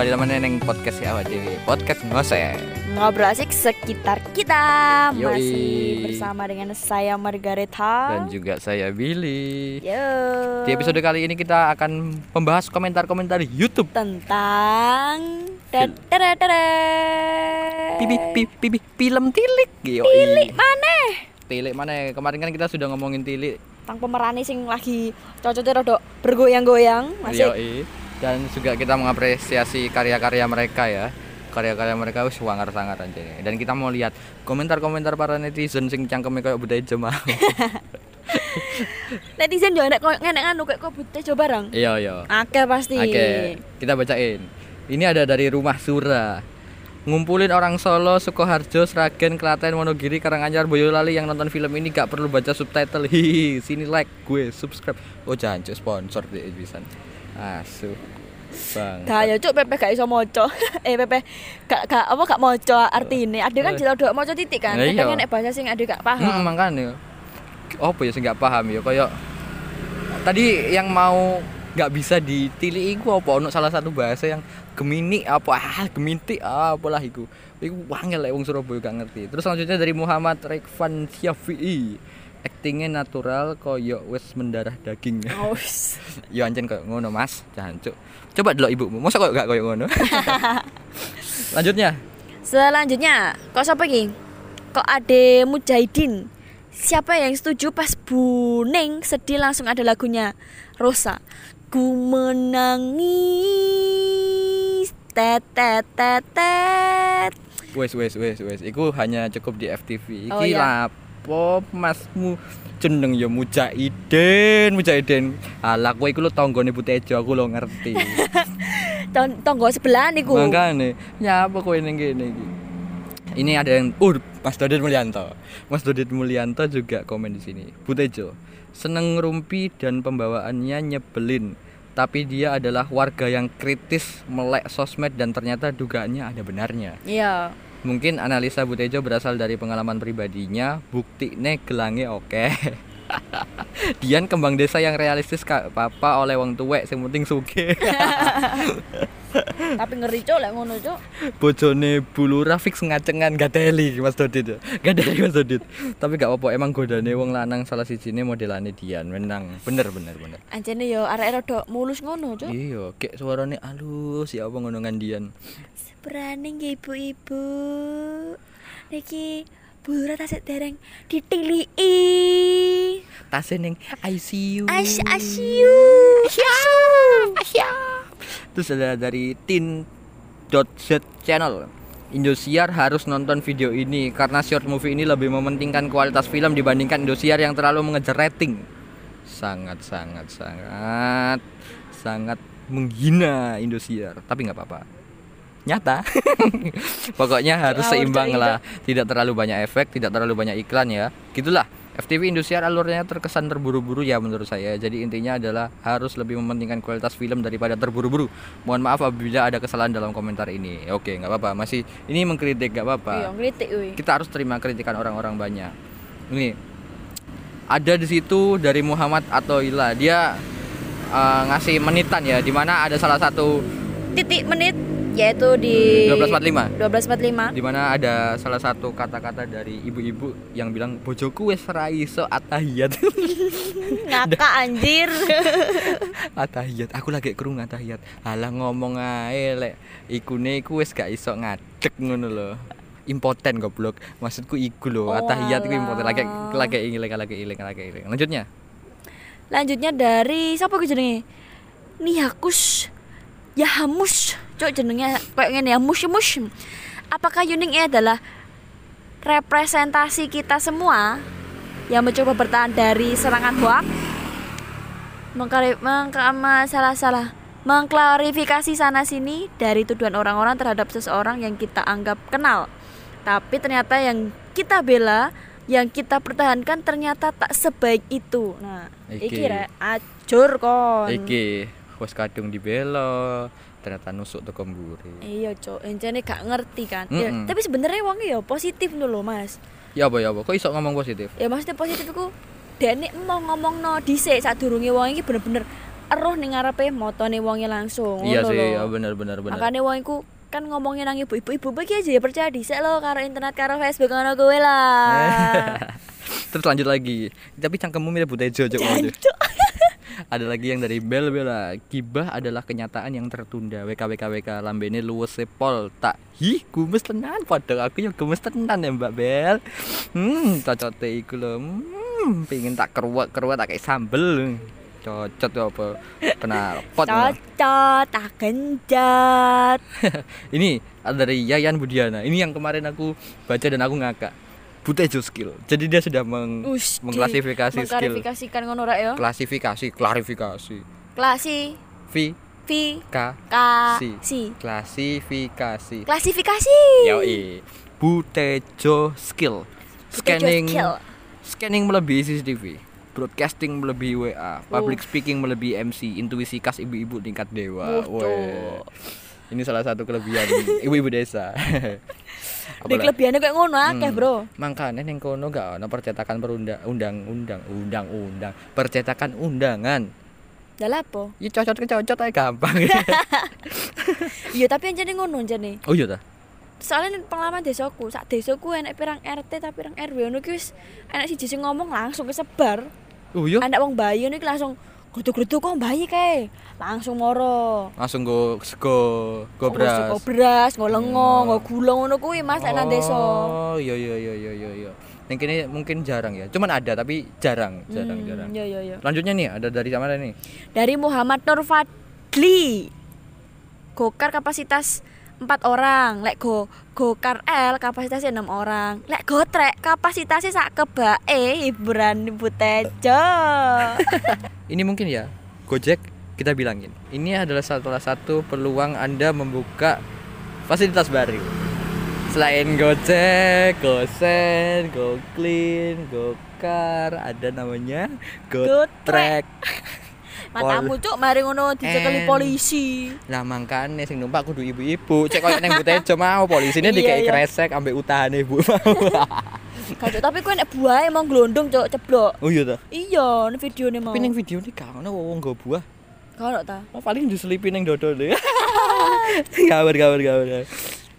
Kembali lama neng podcast ya awak dewi. Podcast ngose. Ngobrol asik sekitar kita Yoi. Masih bersama dengan saya Margareta Dan juga saya Billy. Yo Di episode kali ini kita akan membahas komentar-komentar YouTube. Tentang. Pipi pipi pipi film tilik. Yo. Tilik mana? Tilik mana? Kemarin kan kita sudah ngomongin tilik. Tentang pemerani sing lagi cocoknya rodok bergoyang-goyang Masih Yoi. Dan juga kita mengapresiasi karya-karya mereka ya. Karya-karya mereka wis wangar sangat anjir. Dan kita mau lihat komentar-komentar para netizen sing cangkeme kayak budaya jemaah. Netizen juga nek koyo ngene anu kok bute coba bareng Iya iya. Akeh pasti Oke, kita bacain. Ini ada dari Rumah Sura. Ngumpulin orang Solo, Sukoharjo, Sragen, Klaten, Wonogiri, Karanganyar, Boyolali yang nonton film ini gak perlu baca subtitle. Hihi, sini like gue, subscribe. Oh jangan sponsor deh bisa. Asu. Bang. Gaya cuk Pepe gak iso moco Eh Pepe gak gak apa gak moco artine. Ade kan jelo dok moco titik kan. Lah iya. Kadang nek bahasa sing ade gak Hmm, paham makanya. Apa ya sih nggak paham ya kayak tadi yang mau nggak bisa ditili iku apa ono salah satu bahasa yang gemini apa? Ah geminti ah apalah iku? Iku wangel lek wong Surabaya gak ngerti. Terus selanjutnya dari Muhammad Rekvan Syafi'i aktingnya natural koyo wes mendarah daging Oh, ya anjen koyo ngono mas jangan cuk coba dulu ibumu masa koyo gak koyo ngono lanjutnya Selanjutnya, kok siapa iki? Kok Ade Mujahidin? Siapa yang setuju pas Buning sedih langsung ada lagunya Rosa. Ku menangis tet tet tet tet. Wes wes wes wes. Iku hanya cukup di FTV. Iki Oh, iya. Lapo masmu jeneng ya Mujahidin, Mujahidin. Alah kowe iku lho tanggane Butejo aku lo ngerti. Ton- Tonggo sebelah niku. Makane, nyapa kowe ning kene iki? Ini ada yang uh Mas Dodit Mulyanto. Mas Dodit Mulyanto juga komen di sini. Butejo seneng rumpi dan pembawaannya nyebelin. Tapi dia adalah warga yang kritis melek sosmed dan ternyata dugaannya ada benarnya. Iya. Mungkin analisa Butejo berasal dari pengalaman pribadinya, bukti gelange oke. Dian kembang desa yang realistis kak papa oleh wong tuwek sing penting suge. Tapi ngeri cuk lek ngono cuk. Bojone Bulura fix ngacengan gadeli Mas Dodit. Gadeli Mas Dodit. Tapi gak apa-apa emang godane wong lanang salah sijine modelane Dian menang. Bener bener bener. Anjene yo arek rada mulus ngono cuk. Iya, kayak suarane halus ya apa ngono Dian. Berani nggih ibu-ibu. Niki Bulura tasik dereng ditiliki. Tase ning ICU. As asyu. Terus ada dari tin.z channel. Indosiar harus nonton video ini karena short movie ini lebih mementingkan kualitas film dibandingkan Indosiar yang terlalu mengejar rating. Sangat sangat sangat sangat menghina Indosiar, tapi nggak apa-apa. Nyata. Pokoknya harus seimbang lah, tidak terlalu banyak efek, tidak terlalu banyak iklan ya. Gitulah. FTV Indosiar alurnya terkesan terburu-buru ya menurut saya. Jadi intinya adalah harus lebih mementingkan kualitas film daripada terburu-buru. Mohon maaf apabila ada kesalahan dalam komentar ini. Oke, nggak apa-apa. Masih ini mengkritik nggak apa-apa. Iya. Kita harus terima kritikan orang-orang banyak. Ini ada di situ dari Muhammad Atoila. Dia eh, ngasih menitan ya, di mana ada salah satu Titik menit yaitu di 1245 12.45. di mana ada salah satu kata-kata dari ibu-ibu yang bilang bojoku wis ra iso atahiyat. Ngakak anjir. atahiyat. Aku lagi krungu atahiyat. Alah ngomong ae lek ikune iku wis gak iso ngadeg ngono lho. Impoten goblok. Maksudku iku lho, Oh, atahiyat iku impoten lagi lagi iling lagi iling lagi iling. Lanjutnya. Lanjutnya dari siapa ku jenenge? Nihakus Yahamus. Cuk jenenge kayak ngene ya mus mus. Apakah Yuning ini adalah representasi kita semua yang mencoba bertahan dari serangan hoak? Mengkari, mengkama salah salah mengklarifikasi sana sini dari tuduhan orang-orang terhadap seseorang yang kita anggap kenal. Tapi ternyata yang kita bela, yang kita pertahankan ternyata tak sebaik itu. Nah, Iki. iki rek acur kon. Iki wis kadung dibelo, ternyata nusuk teko mburi. Iya, Cok. Encene gak ngerti kan. Ya, Mm-mm. tapi sebenarnya wong ya positif dulu, Mas. Ya apa ya apa? Kok iso ngomong positif? Ya maksudnya positif iku dene mau ngomong no dhisik sadurunge wong iki bener-bener eruh ning ngarepe motone wonge langsung iya sih lho. ya bener bener bener makanya wong iku kan ngomongin nang ibu-ibu ibu bagi aja ya percaya dhisik lo karo internet karo Facebook ngono kowe lah terus lanjut lagi tapi cangkemmu mirip butejo cok. Ada lagi yang dari Bel Bella gibah adalah kenyataan yang tertunda. WKWKWK lambene luwes sepol tak hi gumes tenan. Padahal aku yang gumes tenan ya Mbak Bel. Hmm cocote iku lho. Hmm pengen tak keruat tak kayak sambel. Cocot apa? Kena pot cocot tak genjot. Ini dari Yayan Budiana. Ini yang kemarin aku baca dan aku ngakak Butejo skill. Jadi dia sudah meng Ush, mengklasifikasi skill. mengklarifikasikan ngono rak ya klasifikasi klarifikasi. Klasi. V V K K Si. si. Klasifikasi. Klasifikasi. Yoi. Butejo skill. Scanning skill. scanning melebihi CCTV broadcasting melebihi WA public speaking melebihi MC intuisi khas ibu-ibu tingkat dewa. Weh. ini salah satu kelebihan ibu-ibu desa Di kelebihannya kayak ngono akeh, Hmm. Bro. Makanya ning kono gak ono percetakan perundang undang-undang undang-undang percetakan undangan. Lah apa? Ya cocot ke cocot aja gampang. Iya, tapi anjane ngono anjane. oh iya ta. Soalnya pengalaman desaku, sak desaku enek pirang RT tapi pirang RW ngono ki wis enek siji sing ngomong langsung kesebar. Oh iya. Anak wong bayi ngono iki langsung Guduk-guduk kok bayi kae. Langsung moro. Langsung go go go beras. Go beras, go lengo, Hmm. go gula ngono kuwi Mas nek nang desa. Oh iya iya iya iya iya iya. Yang kini mungkin jarang ya. Cuman ada tapi jarang, jarang, Hmm, jarang. Iya iya iya. Selanjutnya nih ada dari mana nih? Dari Muhammad Nur Fadli. Gokar kapasitas 4 orang, lek go gokar L kapasitasnya 6 orang. Lek gotrek kapasitasnya sak kebake hiburan ibu tejo. Ini mungkin ya Gojek kita bilangin. Ini adalah salah satu peluang Anda membuka fasilitas baru. Selain Gojek, GoSend, GoClean, GoCar, ada namanya GoTrack. Matamu cuk mari ngono dicekeli En. polisi. Lah mangkane sing numpak kudu ibu-ibu. Cek koyo nang Butejo mau polisine Iya, dikei iya. kresek ambek utane Bu mau. Tapi kowe nek buahe emang glondong cuk ceblok. oh iya ta. Iya, ning videone mau. Tapi ning video ini gak ono wong nggo buah. Kalau ta. Oh, paling diselipin yang dodol deh. kabar kabar kabar.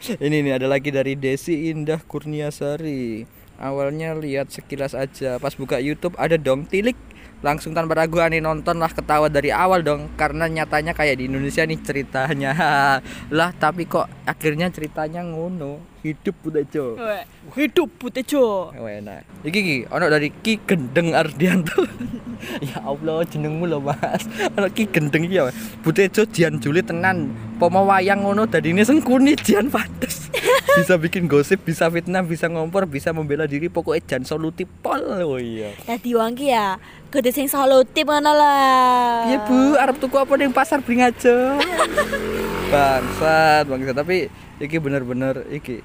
Ini nih ada lagi dari Desi Indah Kurniasari. Awalnya lihat sekilas aja, pas buka YouTube ada dong tilik. Langsung tanpa ragu aneh nonton lah ketawa dari awal dong Karena nyatanya kayak di Indonesia nih ceritanya. Lah tapi kok akhirnya ceritanya ngono Hidup Weh, Hidup Butejo. Enak. Iki ki ono dari Ki Gendeng Ardianto. ya Allah jenengmu lho Mas. Ono Ki Gendeng iki ya. Butejo Jian Juli tenan. Pomo wayang ngono dadine sengkuni Jian pantes. bisa bikin gosip, bisa fitnah, bisa ngompor, bisa membela diri pokoknya jan solutif pol. Oh iya. Dadi wong ki ya kudu sing solutif ngono lah. Iya Bu, arep tuku apa ning pasar Bringajo? bangsat, bangsat. Tapi iki bener-bener iki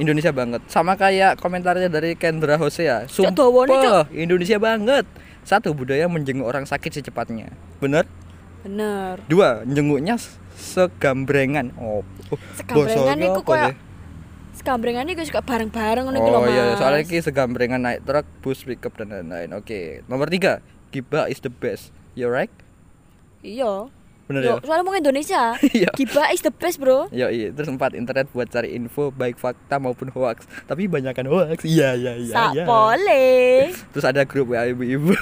Indonesia banget. Sama kayak komentarnya dari Kendra dawane, Cuk. Sumpah, Indonesia banget. Satu, budaya menjenguk orang sakit secepatnya. Bener? Bener. Dua, jenguknya segambrengan. Oh, oh, Segambrengan apa koyo deh? Segambrengan iku suka bareng-bareng ngono iki lho, Oh Mas. iya, soalnya iki segambrengan naik truk, bus, pickup dan lain-lain. Oke, nomor tiga, Giba is the best. You right? Iya. Bener Yo, ya? soalnya mau Indonesia. Iya. Giba is the best, Bro. Ya iya, terus empat internet buat cari info baik fakta maupun hoax. Tapi banyakan hoax. Iya iya iya. Sak iya. boleh. Terus ada grup WA ibu-ibu.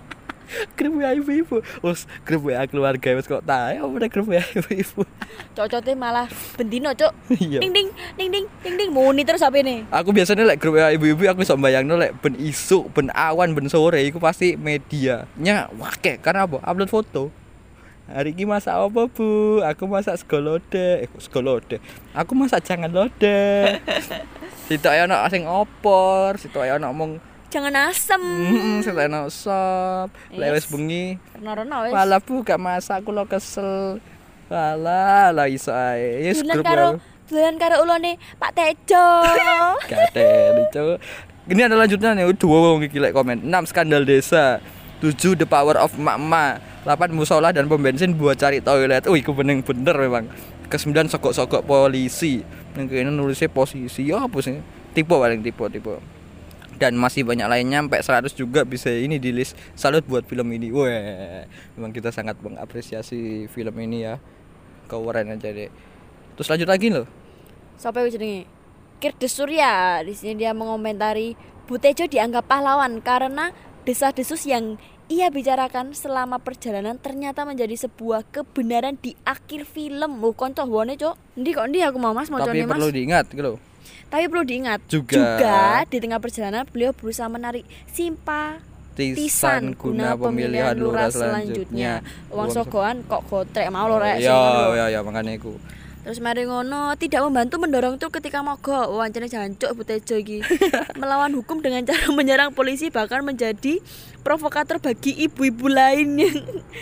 grup WA ibu-ibu. Terus grup WA keluarga wis kok tahu apa ada grup WA ibu-ibu. Cocote malah bendino, Cuk. Iya. Ding ding ding ding ding ding muni terus apa ini? Aku biasanya lek grup WA ibu-ibu aku iso bayangno lek ben isuk, ben awan, ben sore iku pasti medianya wake karena apa? Upload foto. Hari ini masak apa bu? Aku masak segolode, eh segolode. Aku masak jangan lode. Sitok ya ono sing opor, sitok ya ono ngomong Jangan asem. Heeh, sitok ono sop. Lek wis Yes. bengi, Rena-rena wis. malah bu gak masak aku lo kesel. Walah, lah iso ae. Yes, grup karo dolan karo ulone Pak Tejo. Gatel itu. Ini ada lanjutnya nih, dua wong iki lek komen. 6 skandal desa. 7 the power of emak-emak. 8 musola dan pom bensin buat cari toilet. Wih, iku bener memang. Ke-9 sogok-sogok polisi. Yang kene nulisnya posisi. Ya apa sih? Tipe paling tipe tipe. dan masih banyak lainnya sampai 100 juga bisa ini di list salut buat film ini wah memang kita sangat mengapresiasi film ini ya keren aja deh terus lanjut lagi loh yang jenenge? Kirdes Surya. Di sini dia mengomentari Butejo dianggap pahlawan karena desas-desus yang ia bicarakan selama perjalanan ternyata menjadi sebuah kebenaran di akhir film. Oh, konco wone, Cok. Ndi kok ndi aku mau Mas mau tapi Mas. perlu diingat gitu Tapi perlu diingat Juga. di tengah perjalanan beliau berusaha menarik simpatisan Tisan guna pemilihan lurah selanjutnya. Uang sogoan kok gotrek mau lho rek. sing ya ngono lho. ya ya makanya aku Terus mari ngono tidak membantu mendorong truk ketika mogok. Wancane jancuk Butejo iki. Melawan hukum dengan cara menyerang polisi bahkan menjadi provokator bagi ibu-ibu lain yang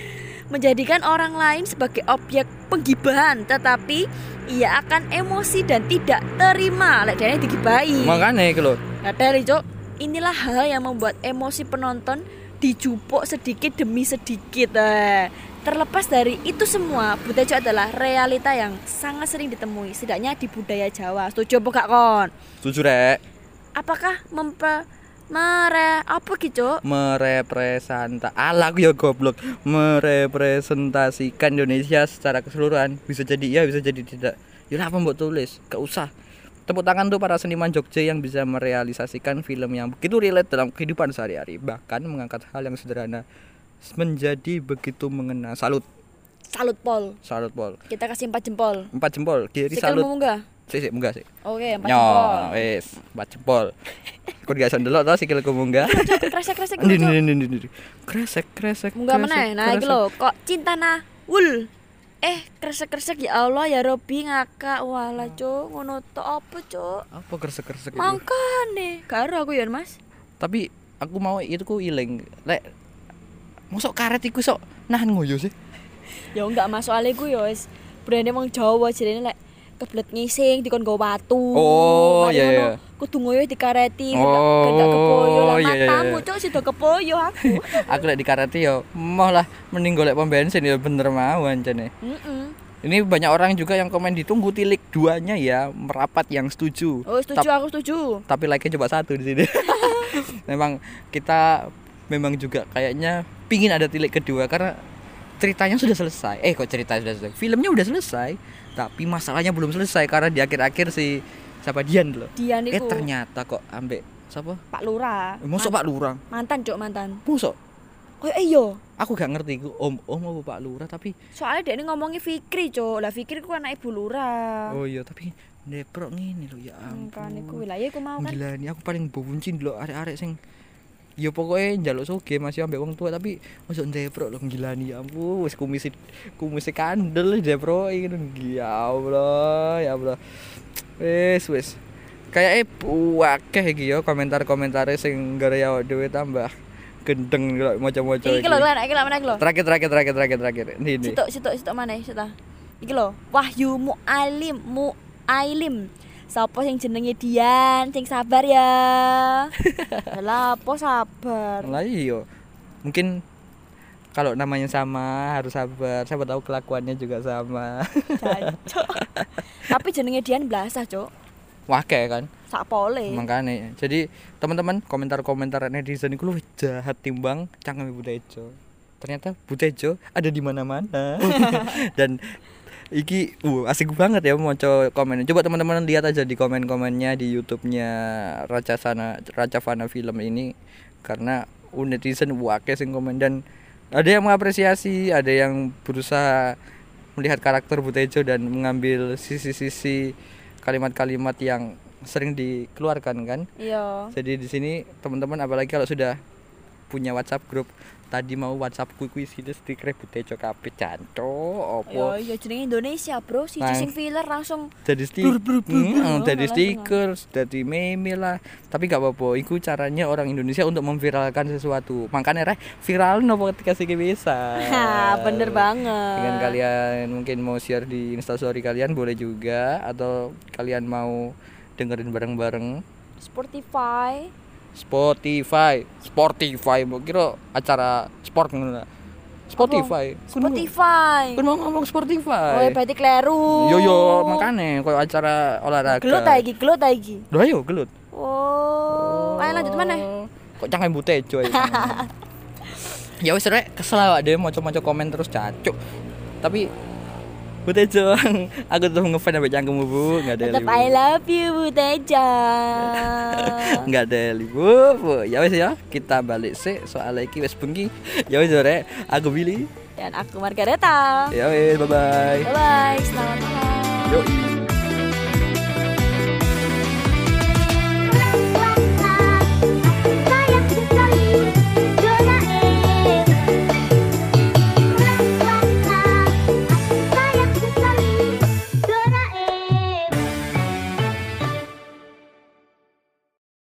menjadikan orang lain sebagai objek penggibahan tetapi ia akan emosi dan tidak terima lek dene digibahi. makanya loh Nah, dari Cok, inilah hal yang membuat emosi penonton dijupuk sedikit demi sedikit. Eh. Terlepas dari itu semua, Butejo adalah realita yang sangat sering ditemui, setidaknya di budaya Jawa. Setuju apa gak kon? jujur rek. Apakah mempe mere apa gitu? merepresenta ala aku ya goblok. Merepresentasikan Indonesia secara keseluruhan. Bisa jadi iya bisa jadi tidak. Ya apa mbok tulis? Gak usah. Tepuk tangan tuh para seniman Jogja yang bisa merealisasikan film yang begitu relate dalam kehidupan sehari-hari. Bahkan mengangkat hal yang sederhana menjadi begitu mengena salut Salut Pol. salut pol Kita kasih empat jempol. empat jempol kiri Sikil salut munggah. sih sih munggah sih Oke, empat Nyo, jempol. wes, empat jempol. Kau gak sendelok tau sikilku. Cok. ini ini ini. Kresek kresek. Munggah kresek, mana? Nah, kresek. lho, kok cinta nah wul. Eh, kresek-kresek ya Allah ya Robi ngakak wala cuk ngono to apa cuk Apa kresek kresek itu? Mangkane karo aku ya Mas Tapi aku mau itu ku iling. Lek Mosok karet iku sok nahan ngoyo sih. Ya enggak masuk ale ku ya wis brand emang Jawa jadi lek kebelet ngising dikon go watu Oh, iya, iya. kudu ngoyo dikareti Oh, kepoyo lah iya, iya, matamu iya. cuk sida kepoyo aku aku lek di karate yo mau lah mending golek pom bensin ya bener mau ancane. Heeh. Ini banyak orang juga yang komen ditunggu tilik duanya ya merapat yang setuju. Oh, setuju aku setuju. tapi like-nya coba satu di sini. memang kita memang juga kayaknya pingin ada tilik kedua karena ceritanya sudah selesai. Eh kok ceritanya sudah selesai? Filmnya udah selesai, tapi masalahnya belum selesai karena di akhir-akhir si siapa Dian loh. Dia Eh niku ternyata kok ambek siapa? Pak Lurah. Eh, Mosok Pak Lurah. Mantan cuk mantan. Mosok Oh iya. aku gak ngerti iku om om apa Pak Lurah tapi Soalnya dia ini ngomongin Fikri cuk. Lah Fikri ku anak Ibu Lurah. oh iya tapi deprok ngene lho ya Kan iku ampun. wilayah aku mau kan. Gila ini aku paling benci lho arek-arek sing Ya pokoknya njaluk soge masih ambek wong tua tapi masuk ndeprok lho gilani ya ampun wis kumisi kumisi kandel ndeprok iki ya Allah ya Allah. Wis wis. Kayak akeh iki yo komentar-komentare sing gara ya dhewe tambah gendeng lho maca-maca Iki lho lan, iki lho mana iki lho. Terakhir terakhir terakhir terakhir terakhir. Ini ini. Sitok sitok sitok mana sitok. Iki lho, Wahyu Mualim Muailim. Sapa sing jenenge Dian, sing sabar ya. Lah apa sabar? Lah iya. Mungkin kalau namanya sama harus sabar. Siapa tahu kelakuannya juga sama. Tapi jenenge Dian blasah, Cuk. Wake kan. Sak pole. Makanya. Jadi teman-teman komentar-komentar netizen itu lebih jahat timbang cangkem Butejo. Ternyata Butejo ada di mana-mana. Dan iki uh asik banget ya mau komen. Coba teman-teman lihat aja di komen-komennya di YouTube-nya Raja Sana Raja Fana film ini karena netizen wake sing komen dan ada yang mengapresiasi, ada yang berusaha melihat karakter Butejo dan mengambil sisi-sisi kalimat-kalimat yang sering dikeluarkan kan. Iya. Jadi di sini teman-teman apalagi kalau sudah punya WhatsApp grup tadi mau WhatsApp kui kui sini stiker Butejo kabeh canco Yo, opo? Yo jenenge Indonesia, Bro. Si Nah. sing filler langsung jadi stiker jadi stiker jadi meme lah. Tapi gak apa-apa itu caranya orang Indonesia untuk memviralkan sesuatu. Makanya reh viral nopo ketika sih bisa bener banget. dengan kalian mungkin mau share di instastory kalian boleh juga. Atau kalian mau dengerin bareng-bareng. Spotify. Spotify Spotify mau kira acara sport ngono. Spotify Spotify. kun mau ngomong Spotify Oh, ya berarti kleru. yo yo makane koyo acara olahraga Gelut ta iki, gelut ta iki. Loh ayo gelut Oh, Ayo lanjut mana? Kok jangan butejo ya. ya wis rek kesel awak dhewe maca-maca komen terus cacuk. Tapi Butejo, aku tuh ngefans sampai cangkemmu bu, nggak ada Tetap Bu. I love you Bu Teja. nggak ada bu, bu. Ya wis ya, kita balik sih soal iki wis bengi. Ya wis rek, aku Billy. Dan aku Margareta. Ya wis, bye bye. Bye bye. Selamat malam. Yoi.